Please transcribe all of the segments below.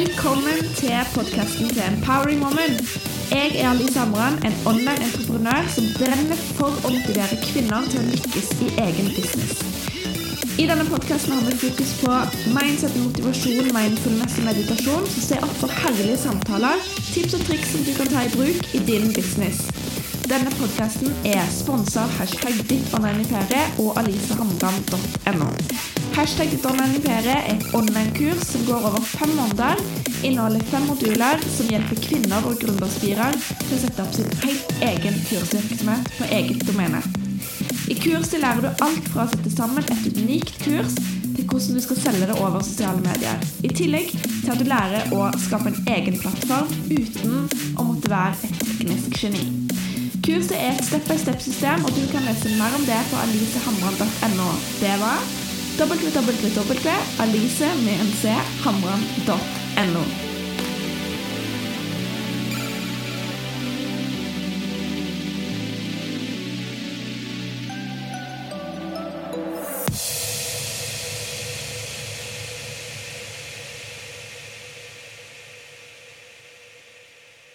Velkommen til podkasten til Empowering Woman. Jeg er Alice Amran, en online entreprenør som brenner for å motivere kvinner til å lykkes i egen business. I denne podkasten har vi fokus på mindset, motivasjon, mindfulness og meditasjon, som ser opp for herlige samtaler, tips og triks som du kan ta i bruk i din business. Denne podkasten er sponsa av hashtag ditt og alicehamran.no. Hashtag ditt er et online-kurs som går over fem måneder, inneholder fem moduler som hjelper kvinner og gründerspirer til å sette opp sin helt egen kursvirksomhet på eget domene. I kurset lærer du alt fra å sette sammen et unikt kurs til hvordan du skal selge det over sosiale medier. I tillegg til at du lærer å skape en egen plattform uten å måtte være et teknisk geni. Kurset er et step-by-step-system, og du kan lese mer om det på alisehamran.no. Det var www.alice.hamran.no.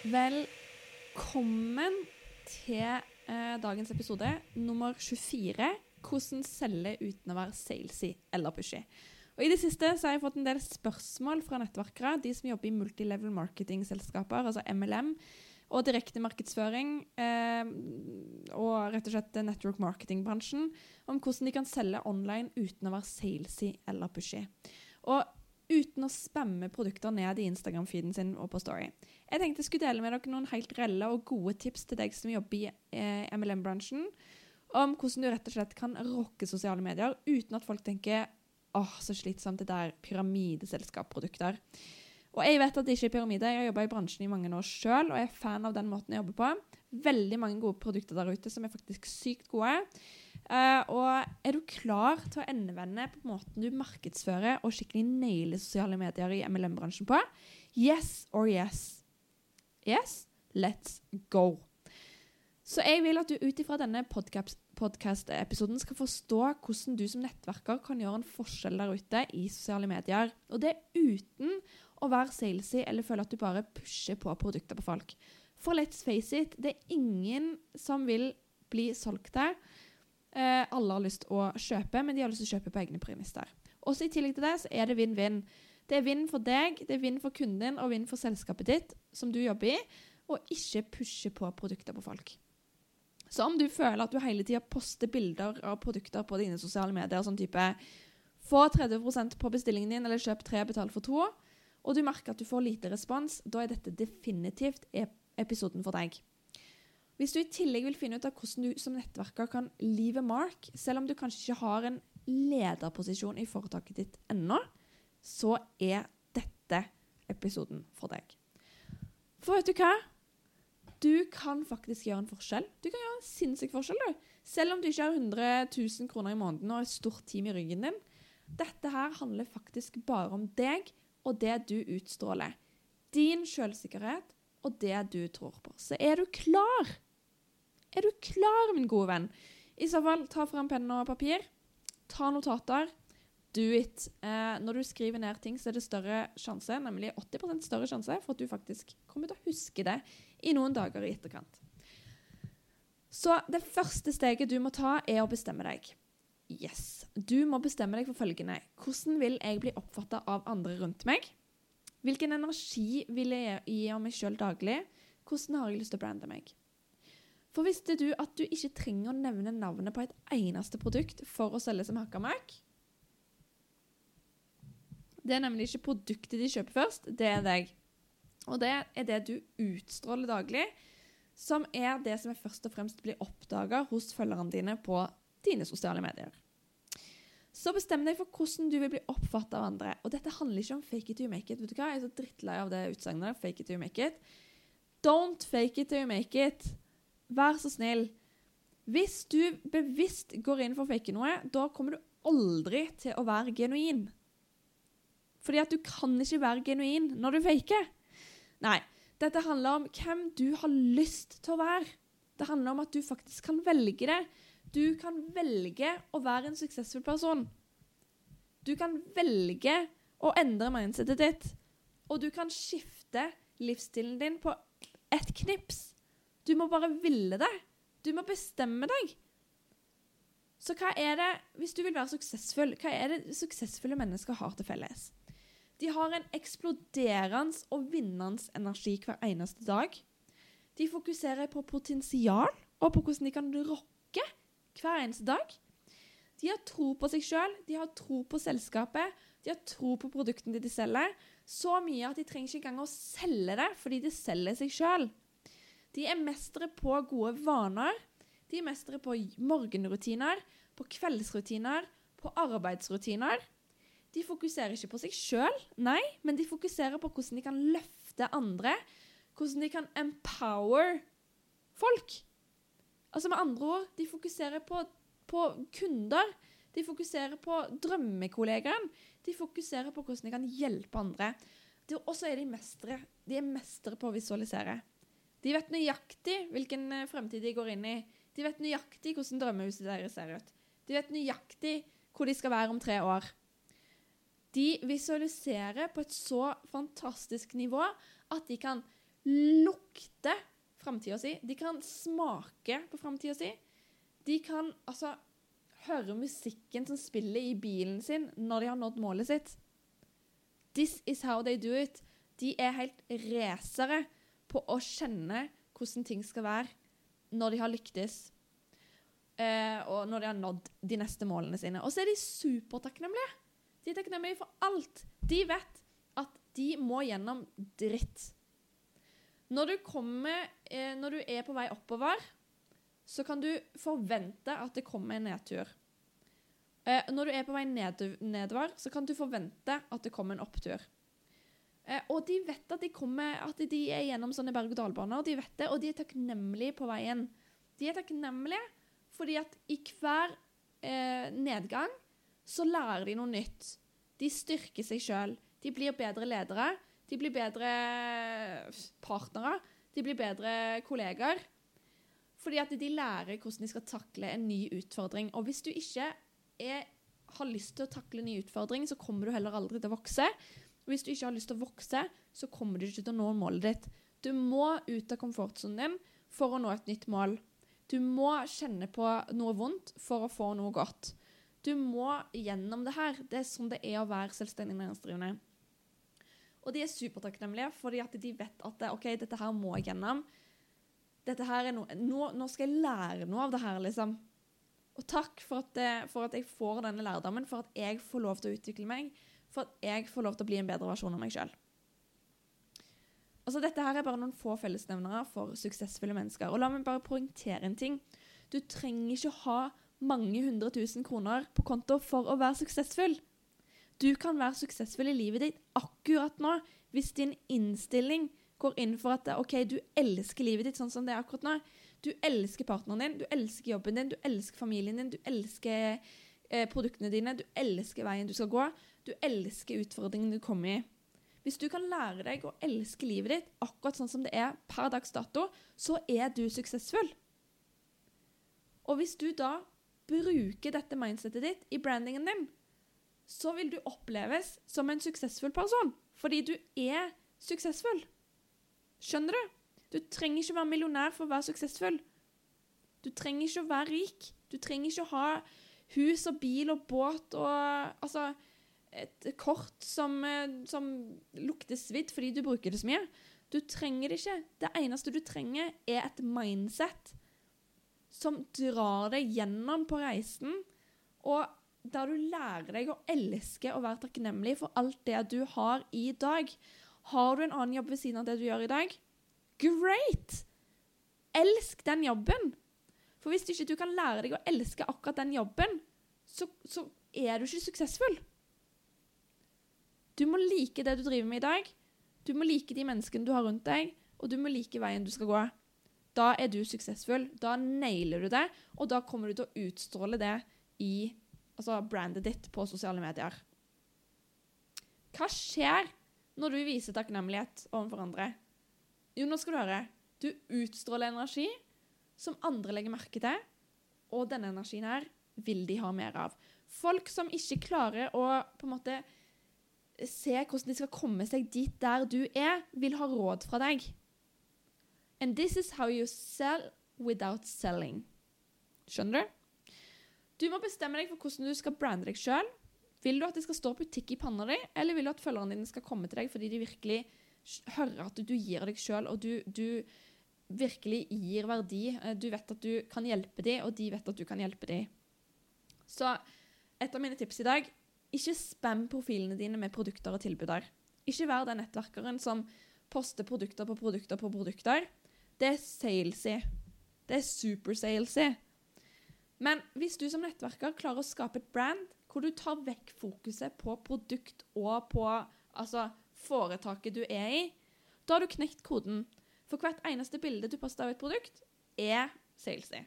Velkommen til eh, dagens episode nummer 24. Hvordan selge uten å være salesy eller pushy. Og I det siste så har jeg fått en del spørsmål fra nettverkere, de som jobber i multilevel marketing-selskaper, altså MLM, og direkte markedsføring, eh, og rett og slett network marketing-bransjen, om hvordan de kan selge online uten å være salesy eller pushy. Og uten å spamme produkter ned i Instagram-feeden sin og på Story. Jeg tenkte jeg skulle dele med dere noen helt reelle og gode tips til deg som jobber i eh, MLM-bransjen, om hvordan du rett og slett kan rocke sosiale medier uten at folk tenker åh, så slitsomt det der pyramideselskapprodukter. Og jeg vet at det ikke er pyramide. Jeg har jobba i bransjen i mange år sjøl og jeg er fan av den måten jeg jobber på. Veldig mange gode produkter der ute som er faktisk sykt gode. Uh, og er du klar til å endevende på måten du markedsfører og skikkelig nailer sosiale medier i MLM-bransjen på? Yes or yes? Yes, let's go. Så jeg vil at du ut ifra denne podkast-episoden skal forstå hvordan du som nettverker kan gjøre en forskjell der ute i sosiale medier. Og det uten å være salesy eller føle at du bare pusher på produkter på folk. For let's face it, det er ingen som vil bli solgt til. Eh, alle har lyst til å kjøpe, men de har lyst til å kjøpe på egne premisser. Også I tillegg til det så er det vinn-vinn. Det er vinn for deg, det er vinn for kunden din og vinn for selskapet ditt som du jobber i, og ikke pushe på produkter på folk. Så om du føler at du hele tida poster bilder av produkter på dine sosiale medier, sånn type få 30% på bestillingen din, eller kjøp tre, betal for to, og du merker at du får lite respons, da er dette definitivt episoden for deg. Hvis du i tillegg vil finne ut av hvordan du som nettverker kan leave mark, selv om du kanskje ikke har en lederposisjon i foretaket ditt ennå, så er dette episoden for deg. For vet du hva? Du kan faktisk gjøre en forskjell. Du kan gjøre en sinnssyk forskjell, du. Selv om du ikke har 100 000 kroner i måneden og et stort team i ryggen din. Dette her handler faktisk bare om deg og det du utstråler. Din selvsikkerhet og det du tror på. Så er du klar? Er du klar, min gode venn? I så fall, ta fram penn og papir. Ta notater do it. Eh, når du skriver ned ting, så er det større sjanse, nemlig 80 større sjanse for at du faktisk kommer til å huske det i noen dager i etterkant. Så det første steget du må ta, er å bestemme deg. Yes. Du må bestemme deg for følgende. Hvordan vil jeg bli oppfatta av andre rundt meg? Hvilken energi vil jeg gi av meg sjøl daglig? Hvordan har jeg lyst til å brande meg? For visste du at du ikke trenger å nevne navnet på et eneste produkt for å selge som hakka møkk? Det er nemlig ikke produktet de kjøper først, det er deg. Og det er det du utstråler daglig, som er det som er først og fremst blir oppdaga hos følgerne dine på dine sosiale medier. Så bestem deg for hvordan du vil bli oppfatta av andre. Og dette handler ikke om fake it to make it. Vet du hva? Jeg er så drittlei av det utsagnet. Fake it to make it. Don't fake it to make it. Vær så snill. Hvis du bevisst går inn for å fake noe, da kommer du aldri til å være genuin. Fordi at du kan ikke være genuin når du faker. Nei. Dette handler om hvem du har lyst til å være. Det handler om at du faktisk kan velge det. Du kan velge å være en suksessfull person. Du kan velge å endre mindsetet ditt. Og du kan skifte livsstilen din på ett knips. Du må bare ville det. Du må bestemme deg. Så hva er det, hvis du vil være suksessfull, hva er det suksessfulle mennesker har til felles? De har en eksploderende og vinnende energi hver eneste dag. De fokuserer på potensial og på hvordan de kan rocke hver eneste dag. De har tro på seg sjøl, de har tro på selskapet, de har tro på produktene de selger. Så mye at de trenger ikke engang å selge det, fordi de selger seg sjøl. De er mestere på gode vaner. De er mestere på morgenrutiner, på kveldsrutiner, på arbeidsrutiner. De fokuserer ikke på seg sjøl, nei, men de fokuserer på hvordan de kan løfte andre. Hvordan de kan empower folk. Altså Med andre ord, de fokuserer på, på kunder. De fokuserer på drømmekollegaen. De fokuserer på hvordan de kan hjelpe andre. Og så er de mestere. De er mestere på å visualisere. De vet nøyaktig hvilken eh, fremtid de går inn i. De vet nøyaktig hvordan drømmehuset deres ser ut. De vet nøyaktig hvor de skal være om tre år. De visualiserer på et så fantastisk nivå at de kan lukte framtida si. De kan smake på framtida si. De kan altså høre musikken som spiller i bilen sin når de har nådd målet sitt. This is how they do it. De er helt racere på å kjenne hvordan ting skal være når de har lyktes. Eh, og når de har nådd de neste målene sine. Og så er de supertakknemlige. De er takknemlige for alt. De vet at de må gjennom dritt. Når du, kommer, eh, når du er på vei oppover, så kan du forvente at det kommer en nedtur. Eh, når du er på vei ned, nedover, så kan du forvente at det kommer en opptur. Eh, og de vet at de, kommer, at de er gjennom sånne berg-og-dal-baner, og de vet det, og de er takknemlige på veien. De er takknemlige fordi at i hver eh, nedgang så lærer de noe nytt. De styrker seg sjøl. De blir bedre ledere. De blir bedre partnere. De blir bedre kollegaer. Fordi at de lærer hvordan de skal takle en ny utfordring. Og hvis du ikke er, har lyst til å takle en ny utfordring, så kommer du heller aldri til å vokse. Og hvis du ikke har lyst til å vokse, så kommer du ikke til å nå målet ditt. Du må ut av komfortsonen din for å nå et nytt mål. Du må kjenne på noe vondt for å få noe godt. Du må gjennom det her. Det er sånn det er å være selvstendig næringsdrivende. Og de er supertakknemlige fordi at de vet at OK, dette her må jeg gjennom. Dette her er noe, nå, nå, skal jeg lære noe av det her, liksom. Og takk for at, det, for at, jeg får denne lærdommen, for at jeg får lov til å utvikle meg, for at jeg får lov til å bli en bedre versjon av meg sjøl. Altså, dette her er bare noen få fellesnevnere for suksessfulle mennesker. Og la meg bare poengtere en ting. Du trenger ikke ha mange hundre tusen kroner på konto for å være suksessfull. Du kan være suksessfull i livet ditt akkurat nå hvis din innstilling går inn for at OK, du elsker livet ditt sånn som det er akkurat nå. Du elsker partneren din, du elsker jobben din, du elsker familien din, du elsker eh, produktene dine, du elsker veien du skal gå, du elsker utfordringen du kommer i. Hvis du kan lære deg å elske livet ditt akkurat sånn som det er per dags dato, så er du suksessfull. Og hvis du da bruker dette mindsetet ditt i brandingen din, så vil du oppleves som en suksessfull person. Fordi du er suksessfull. Skjønner du? Du trenger ikke å være millionær for å være suksessfull. Du trenger ikke å være rik. Du trenger ikke å ha hus og bil og båt og altså et kort som, eh, som lukter svidd fordi du bruker det så mye. Du trenger det ikke. Det eneste du trenger, er et mindset som drar deg gjennom på reisen. Og der du lærer deg å elske og være takknemlig for alt det du har i dag. Har du en annen jobb ved siden av det du gjør i dag? Great! Elsk den jobben. For hvis ikke du kan lære deg å elske akkurat den jobben, så, så er du ikke suksessfull. Du må like det du driver med i dag. Du må like de menneskene du har rundt deg, og du må like veien du skal gå. Da er du suksessfull. Da nailer du det, og da kommer du til å utstråle det i altså brandet ditt på sosiale medier. Hva skjer når du viser takknemlighet overfor andre? Jo, nå skal du høre. Du utstråler energi som andre legger merke til, og denne energien her vil de ha mer av. Folk som ikke klarer å på en måte se hvordan de skal komme seg dit der du er, vil ha råd fra deg. And this is how you sell without selling. Skjønner du? Du må bestemme deg for hvordan du skal brande deg sjøl. Vil du at det skal stå butikk i panna di, eller vil du at følgerne dine skal komme til deg fordi de virkelig hører at du gir deg sjøl, og du, du, virkelig gir verdi. Eh, du vet at du kan hjelpe dem, og de vet at du kan hjelpe dem. Så et av mine tips i dag ikke spam profilene dine med produkter og tilbuder. Ikke vær den nettverkeren som poster produkter på produkter på produkter. Det er salesy. Det er supersalesy. Men hvis du som nettverker klarer å skape et brand hvor du tar vekk fokuset på produkt og på altså, foretaket du er i, da har du knekt koden. For hvert eneste bilde du poster av et produkt, er salesy.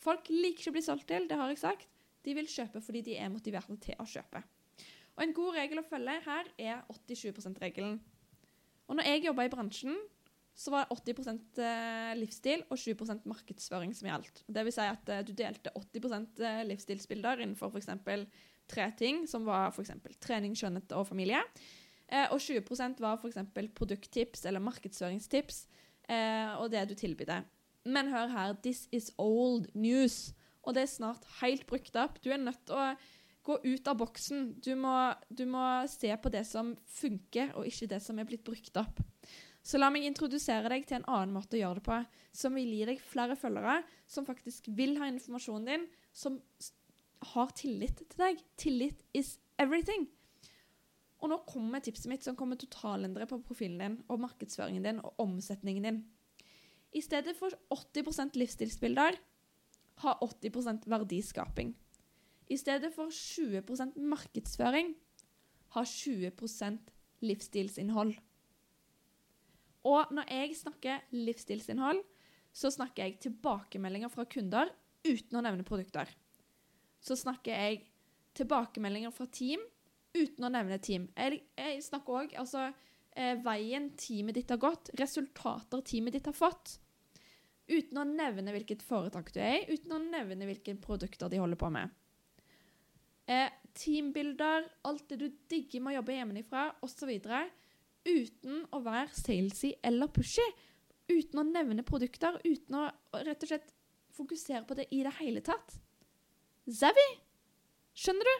Folk liker ikke å bli solgt til, det har jeg sagt. De vil kjøpe fordi de er motiverte til å kjøpe. Og En god regel å følge her er 80-20 %-regelen. Og når jeg jobba i bransjen, så var det 80 eh, livsstil og 20% markedsføring som gjaldt. Det vil si at eh, du delte 80 eh, livsstilsbilder innenfor f.eks. tre ting, som var f.eks. trening, skjønnhet og familie. Og 20% var f.eks. produkttips eller markedsføringstips og det du tilbydde. Men hør her, this is old news. Og det er snart helt brukt opp. Du er nødt til å gå ut av boksen. Du må, du må se på det som funker, og ikke det som er blitt brukt opp. Så la meg introdusere deg til en annen måte å gjøre det på, som vil gi deg flere følgere, som faktisk vil ha informasjonen din, som har tillit til deg. Tillit is everything. Og nå kommer tipset mitt som kommer totalendre på profilen din og markedsføringen din og omsetningen din. I stedet for 80% livsstilsbilder, ha 80 verdiskaping. I stedet for 20% markedsføring, ha 20% livsstilsinnhold. Og når jeg snakker livsstilsinnhold, så snakker jeg tilbakemeldinger fra kunder uten å nevne produkter. Så snakker jeg tilbakemeldinger fra team uten å nevne team. Jeg, jeg snakker òg altså, eh, veien teamet ditt har gått, resultater teamet ditt har fått. Uten å nevne hvilket foretak du er i, uten å nevne hvilke produkter de holder på med. Eh, teambilder, alt det du digger med å jobbe hjemmefra, osv uten å være salesy eller pushy. Uten å nevne produkter, uten å rett og slett fokusere på det i det hele tatt. Zavi! Skjønner du?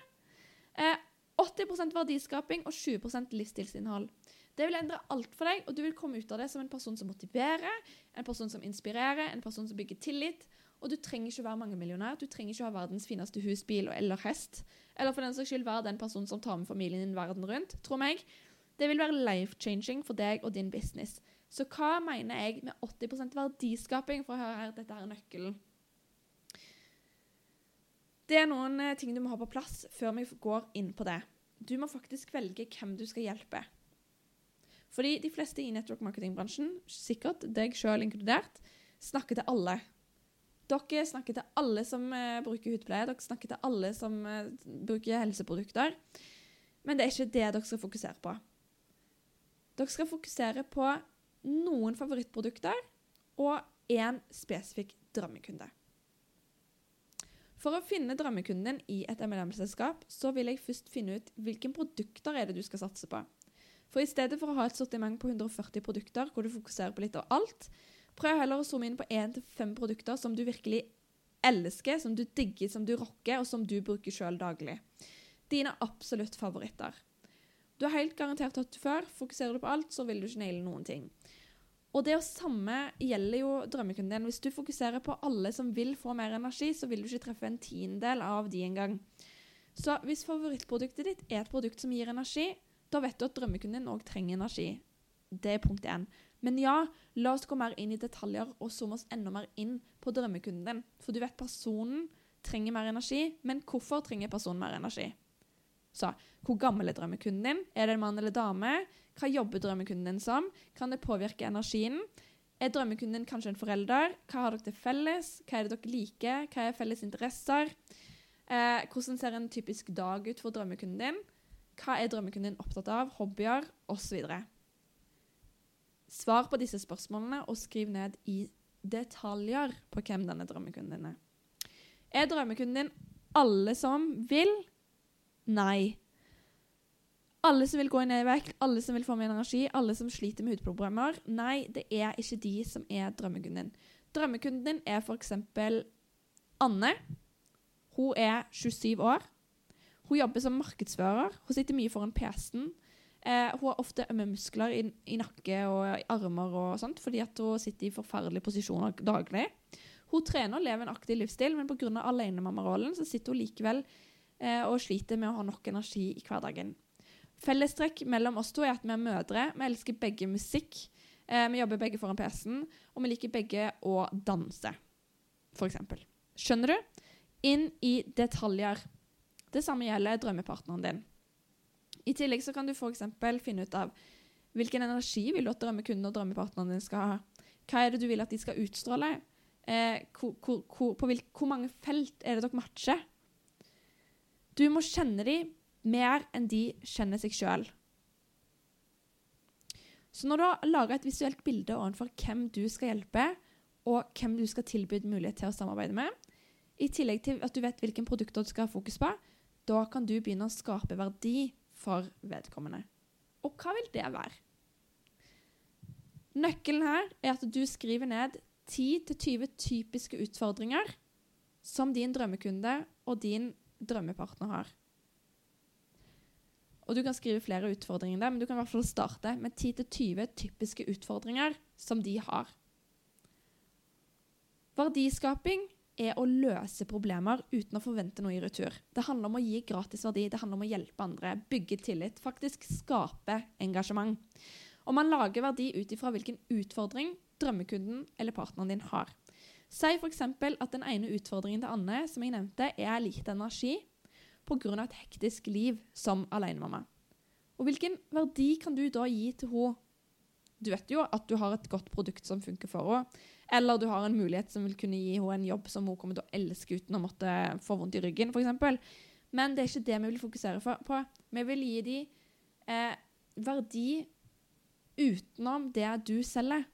Eh, 80% verdiskaping og 20% livsstilsinnhold. Det vil endre alt for deg, og du vil komme ut av det som en person som motiverer, en person som inspirerer, en person som bygger tillit. Og du trenger ikke å være mangemillionær. Du trenger ikke å ha verdens fineste hus, bil eller hest. Eller for den saks skyld være den personen som tar med familien din verden rundt. Tro meg, det vil være life-changing for deg og din business. Så hva mener jeg med 80 verdiskaping? For å høre her, dette er nøkkelen. Det er noen eh, ting du må ha på plass før vi går inn på det. Du må faktisk velge hvem du skal hjelpe. Fordi de fleste i network marketing-bransjen, sikkert deg sjøl inkludert, snakker til alle. Dere snakker til alle som uh, bruker hudpleie, dere snakker til alle som uh, bruker helseprodukter. Men det er ikke det dere skal fokusere på. Dere skal fokusere på noen favorittprodukter og én spesifikk drømmekunde. For å finne drømmekunden din i et MLM-selskap, så vil jeg først finne ut hvilke produkter er det du skal satse på. For i stedet for å ha et sortiment på 140 produkter hvor du fokuserer på litt av alt, prøv heller å zoome inn på én til fem produkter som du virkelig elsker, som du digger, som du rocker, og som du bruker sjøl daglig. Dine absolutt favoritter. Du har helt garantert det før. Fokuserer du på alt, så vil du ikke naile noen ting. Og det samme gjelder jo drømmekunden din. Hvis du fokuserer på alle som vil få mer energi, så vil du ikke treffe en tiendedel av de engang. Så hvis favorittproduktet ditt er et produkt som gir energi, da vet du at drømmekunden din òg trenger energi. Det er punkt én. Men ja, la oss gå mer inn i detaljer og zoome oss enda mer inn på drømmekunden din. For du vet personen trenger mer energi, men hvorfor trenger personen mer energi? Så hvor gammel er drømmekunden din? Er det en mann eller dame? Hva jobber drømmekunden din som? Kan det påvirke energien? Er drømmekunden din kanskje en forelder? Hva har dere til felles? Hva er det dere liker? Hva er felles interesser? Eh, hvordan ser en typisk dag ut for drømmekunden din? Hva er drømmekunden din opptatt av? Hobbyer? Osv. Svar på disse spørsmålene og skriv ned i detaljer på hvem denne drømmekunden din er. Er drømmekunden din alle som vil? Nei. Alle som vil gå ned i vekt, alle som vil få mer energi, alle som sliter med hudproblemer. Nei, det er ikke de som er drømmekunden din. Drømmekunden din er f.eks. Anne. Hun er 27 år. Hun jobber som markedsfører. Hun sitter mye foran PC-en. Eh, hun har ofte ømme muskler i, i, nakke og i armer og sånt, fordi hun sitter i forferdelige posisjoner daglig. Hun trener og lever en aktiv livsstil, men pga. alenemammarollen sitter hun likevel og sliter med å ha nok energi i hverdagen. Fellestrekk mellom oss to er at vi er mødre. Vi elsker begge musikk. Eh, vi jobber begge foran PC-en, og vi liker begge å danse, f.eks. Skjønner du? Inn i detaljer. Det samme gjelder drømmepartneren din. I tillegg så kan du f.eks. finne ut av hvilken energi vil du at drømmekunden og drømmepartneren din skal ha. Hva er det du vil at de skal utstråle? Eh, hvor, hvor, hvor, på hvor mange felt er det dere matcher? Du må kjenne dem mer enn de kjenner seg sjøl. Så når du har laga et visuelt bilde overfor hvem du skal hjelpe, og hvem du skal tilby mulighet til å samarbeide med, i tillegg til at du vet hvilke produkter du skal ha fokus på, da kan du begynne å skape verdi for vedkommende. Og hva vil det være? Nøkkelen her er at du skriver ned 10-20 typiske utfordringer som din drømmekunde og din drømmepartner har. Og du kan skrive flere utfordringer der, men du kan i hvert fall starte med 10-20 typiske utfordringer som de har. Verdiskaping er å løse problemer uten å forvente noe i retur. Det handler om å gi gratis verdi, det handler om å hjelpe andre, bygge tillit, faktisk skape engasjement. Og man lager verdi ut ifra hvilken utfordring drømmekunden eller partneren din har. Si f.eks. at den ene utfordringen til Anne som jeg nevnte, er lite energi pga. et hektisk liv som alenemamma. Og hvilken verdi kan du da gi til henne? Du vet jo at du har et godt produkt som funker for henne. Eller du har en mulighet som vil kunne gi henne en jobb som hun kommer til å elske uten å måtte få vondt i ryggen, f.eks. Men det er ikke det vi vil fokusere på. Vi vil gi dem eh, verdi utenom det du selger.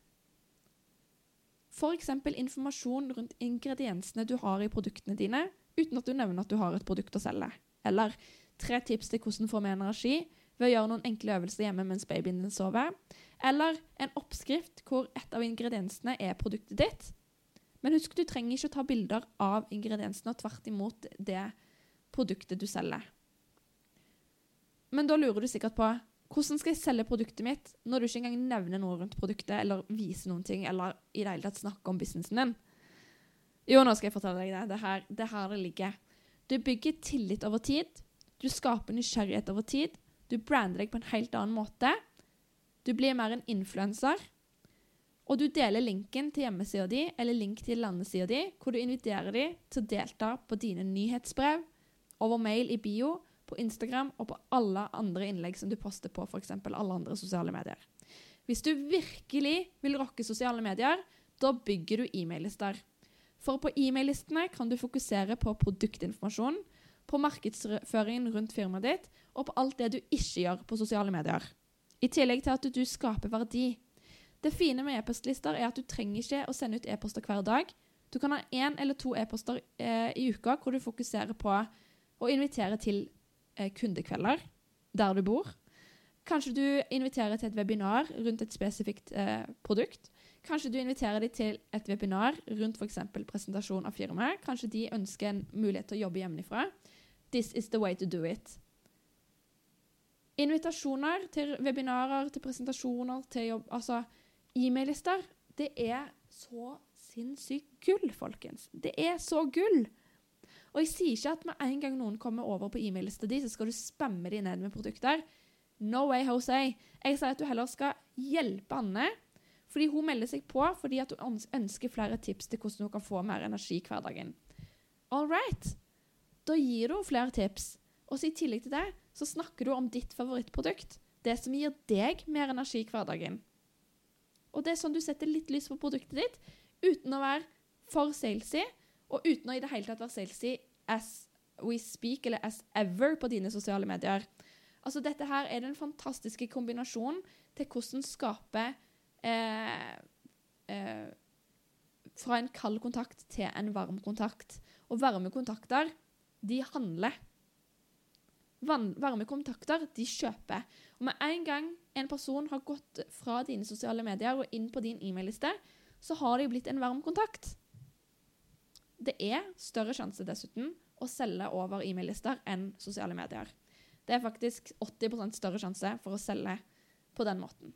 F.eks. informasjon rundt ingrediensene du har i produktene dine, uten at du nevner at du har et produkt å selge. Eller tre tips til hvordan få mer energi ved å gjøre noen enkle øvelser hjemme mens babyen din sover. Eller en oppskrift hvor et av ingrediensene er produktet ditt. Men husk, du trenger ikke å ta bilder av ingrediensene, og tvert imot det produktet du selger. Men da lurer du sikkert på hvordan skal jeg selge produktet mitt når du ikke engang nevner noe rundt produktet, eller viser noen ting, eller i det hele tatt snakker om businessen din? Jo, nå skal jeg fortelle deg det. Det her det, her det ligger. Du bygger tillit over tid. Du skaper nysgjerrighet over tid. Du brander deg på en helt annen måte. Du blir mer en influenser. Og du deler linken til hjemmesida di eller link til landesida di, hvor du inviterer dem til å delta på dine nyhetsbrev, over mail i bio, på Instagram og på alle andre innlegg som du poster på f.eks. alle andre sosiale medier. Hvis du virkelig vil rocke sosiale medier, da bygger du e-mail-lister. For på e-mail-listene kan du fokusere på produktinformasjon, på markedsføringen rundt firmaet ditt, og på alt det du ikke gjør på sosiale medier. I tillegg til at du skaper verdi. Det fine med e-postlister er at du trenger ikke å sende ut e-poster hver dag. Du kan ha én eller to e-poster eh, i uka hvor du fokuserer på å invitere til kundekvelder der du bor. Kanskje du inviterer til et webinar rundt et spesifikt eh, produkt. Kanskje du inviterer dem til et webinar rundt f.eks. presentasjon av firmaet. Kanskje de ønsker en mulighet til å jobbe hjemmefra. This is the way to do it. Invitasjoner til webinarer, til presentasjoner, til jobb Altså e-mail-lister. Det er så sinnssykt gull, folkens. Det er så gull! Og jeg sier ikke at med en gang noen kommer over på e-mail-lista di, så skal du spamme dem ned med produkter. No way, Jose. Jeg sier at du heller skal hjelpe Anne fordi hun melder seg på fordi at hun ønsker flere tips til hvordan hun kan få mer energi i hverdagen. All right. Da gir du flere tips. Og så i tillegg til det så snakker du om ditt favorittprodukt. Det som gir deg mer energi i hverdagen. Og det er sånn du setter litt lys på produktet ditt uten å være for salesy, og uten å i det hele tatt være salesy as we speak, eller as ever, på dine sosiale medier. Altså, dette her er den fantastiske kombinasjonen til hvordan skape eh, eh, fra en kald kontakt til en varm kontakt. Og varme kontakter, de handler. van- varme kontakter, de kjøper. Og med en gang en person har gått fra dine sosiale medier og inn på din e-mailliste, så har de blitt en varm kontakt. Det er større sjanse dessuten å selge over e-mail-lister enn sosiale medier. Det er faktisk 80 større sjanse for å selge på den måten.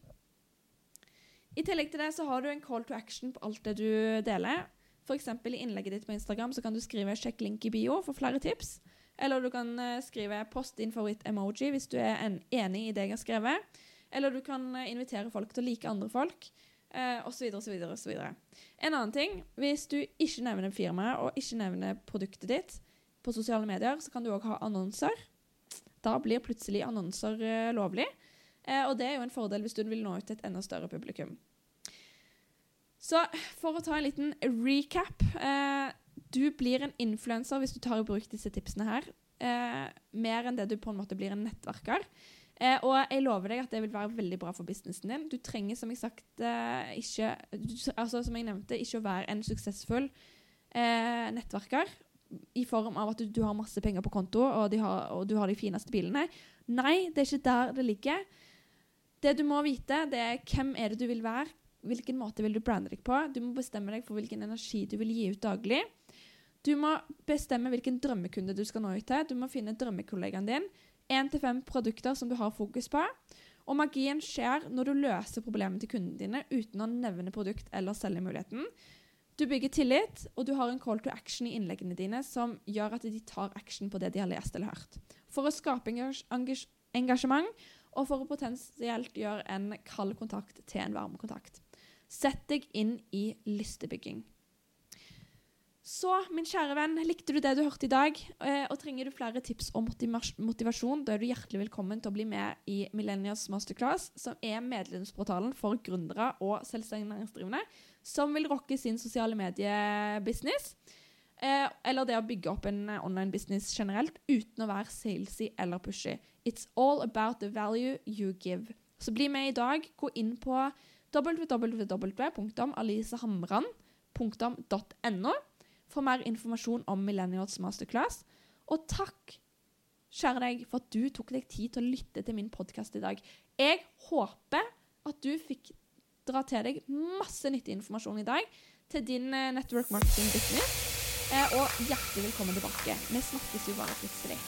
I tillegg til det så har du en call to action på alt det du deler. F.eks. i innlegget ditt på Instagram så kan du skrive 'sjekk link i bio' for flere tips. Eller du kan eh, skrive 'post din favoritt-emoji' hvis du er en, enig i det jeg har skrevet. Eller du kan eh, invitere folk til å like andre folk. Eh, osv. osv. videre. En annen ting, hvis du ikke nevner firmaet og ikke nevner produktet ditt på sosiale medier, så kan du òg ha annonser. Da blir plutselig annonser eh, lovlig. Eh, og det er jo en fordel hvis du vil nå ut til et enda større publikum. Så for å ta en liten recap eh, Du blir en influenser hvis du tar i bruk disse tipsene her. Eh, mer enn det du på en måte blir en nettverker. Eh, og jeg lover deg at det vil være veldig bra for businessen din. Du trenger, som jeg sagt, eh, ikke du, altså, Som jeg nevnte, ikke å være en suksessfull eh, nettverker i form av at du, du har masse penger på konto og, har, og du har de fineste bilene. Nei, det er ikke der det ligger. Det du må vite, det er hvem er det du vil være. Hvilken måte vil du brande deg på? Du må bestemme deg for hvilken energi du vil gi ut daglig. Du må bestemme hvilken drømmekunde du skal nå ut til. Du må finne drømmekollegaen din. Én til fem produkter som du har fokus på. Og magien skjer når du løser problemet til kundene dine uten å nevne produkt eller selge muligheten. Du bygger tillit, og du har en call to action i innleggene dine som gjør at de tar action på det de har lest eller hørt. For å skape engasj engasj engasjement, og for å potensielt gjøre en kald kontakt til en varm kontakt. Sett deg inn i listebygging. Så, min kjære venn, likte du det du hørte i dag? Eh, og trenger du flere tips og motivasjon, da er du hjertelig velkommen til å bli med i Millennials Masterclass, som er medlemsportalen for gründere og selvstendig næringsdrivende som vil rocke sin sosiale mediebusiness. Eh, eller det å bygge opp en online business generelt uten å være salesy eller pushy. It's all about the value you give. Så bli med i dag. Gå inn på www.alisehamran.no for mer informasjon om Millennials Masterclass. Og takk, kjære deg, for at du tok deg tid til å lytte til min podkast i dag. Jeg håper at du fikk dra til deg masse nyttig informasjon i dag til din eh, network marketing business. Eh, og hjertelig velkommen tilbake. Vi snakkes jo bare plutselig.